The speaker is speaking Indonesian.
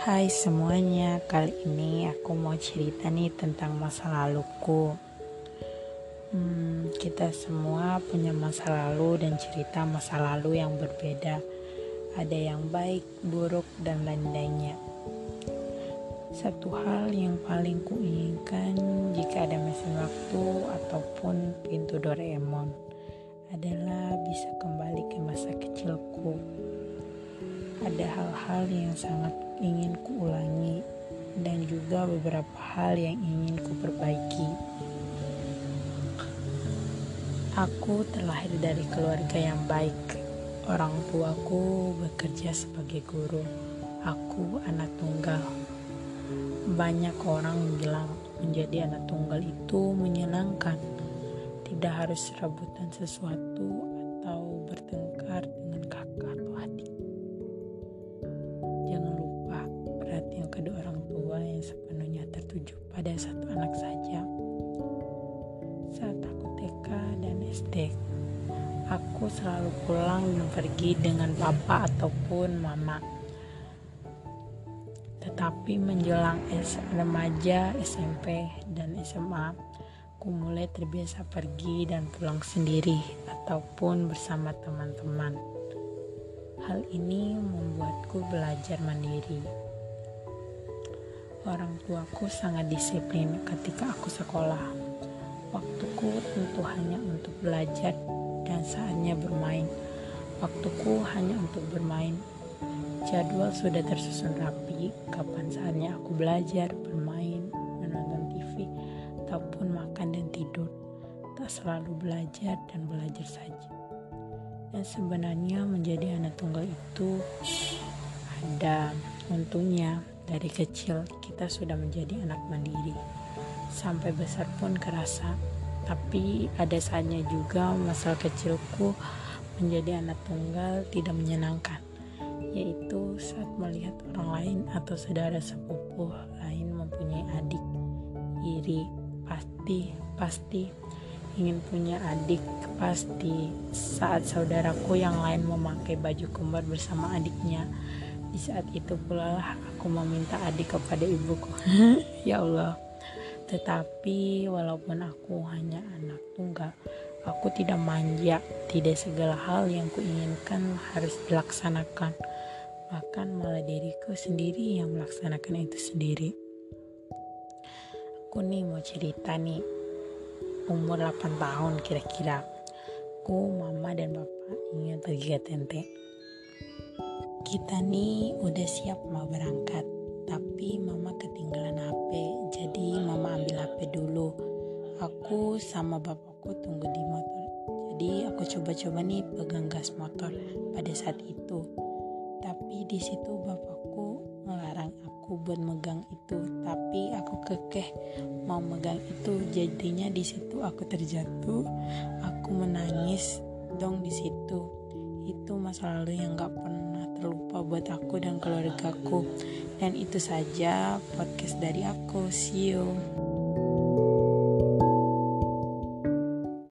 Hai semuanya, kali ini aku mau cerita nih tentang masa laluku. Hmm, kita semua punya masa lalu dan cerita masa lalu yang berbeda. Ada yang baik, buruk, dan lain-lainnya. Satu hal yang paling kuinginkan jika ada mesin waktu ataupun pintu Doraemon adalah bisa kembali ke masa kecilku ada hal-hal yang sangat ingin kuulangi dan juga beberapa hal yang ingin kuperbaiki. Aku terlahir dari keluarga yang baik. Orang tuaku bekerja sebagai guru. Aku anak tunggal. Banyak orang bilang menjadi anak tunggal itu menyenangkan. Tidak harus rebutan sesuatu atau bertengkar dengan kakak pada satu anak saja. Saat aku TK dan SD, aku selalu pulang dan pergi dengan papa ataupun mama. Tetapi menjelang remaja, SMP, dan SMA, aku mulai terbiasa pergi dan pulang sendiri ataupun bersama teman-teman. Hal ini membuatku belajar mandiri. Orang tuaku sangat disiplin ketika aku sekolah. Waktuku tentu hanya untuk belajar dan saatnya bermain. Waktuku hanya untuk bermain. Jadwal sudah tersusun rapi, kapan saatnya aku belajar, bermain, menonton TV, ataupun makan dan tidur. Tak selalu belajar dan belajar saja. Dan sebenarnya menjadi anak tunggal itu ada untungnya dari kecil kita sudah menjadi anak mandiri. Sampai besar pun kerasa. Tapi ada saatnya juga masa kecilku menjadi anak tunggal tidak menyenangkan. Yaitu saat melihat orang lain atau saudara sepupu lain mempunyai adik. Iri pasti pasti. Ingin punya adik pasti. Saat saudaraku yang lain memakai baju kembar bersama adiknya di saat itu pula lah aku meminta adik kepada ibuku. Ya Allah tetapi walaupun aku hanya anak tunggal aku tidak manja. Tidak segala hal yang kuinginkan harus dilaksanakan. Bahkan malah diriku sendiri yang melaksanakan itu sendiri. Aku nih mau cerita nih umur 8 tahun kira-kira. Aku mama dan bapak ingin pergi ke tente kita nih udah siap mau berangkat tapi mama ketinggalan HP jadi mama ambil HP dulu. Aku sama bapakku tunggu di motor jadi aku coba-coba nih pegang gas motor pada saat itu. Tapi di situ bapakku melarang aku buat megang itu tapi aku kekeh mau megang itu. Jadinya di situ aku terjatuh aku menangis dong di situ. Itu masa lalu yang gak pernah terlupa buat aku dan keluargaku dan itu saja podcast dari aku. See you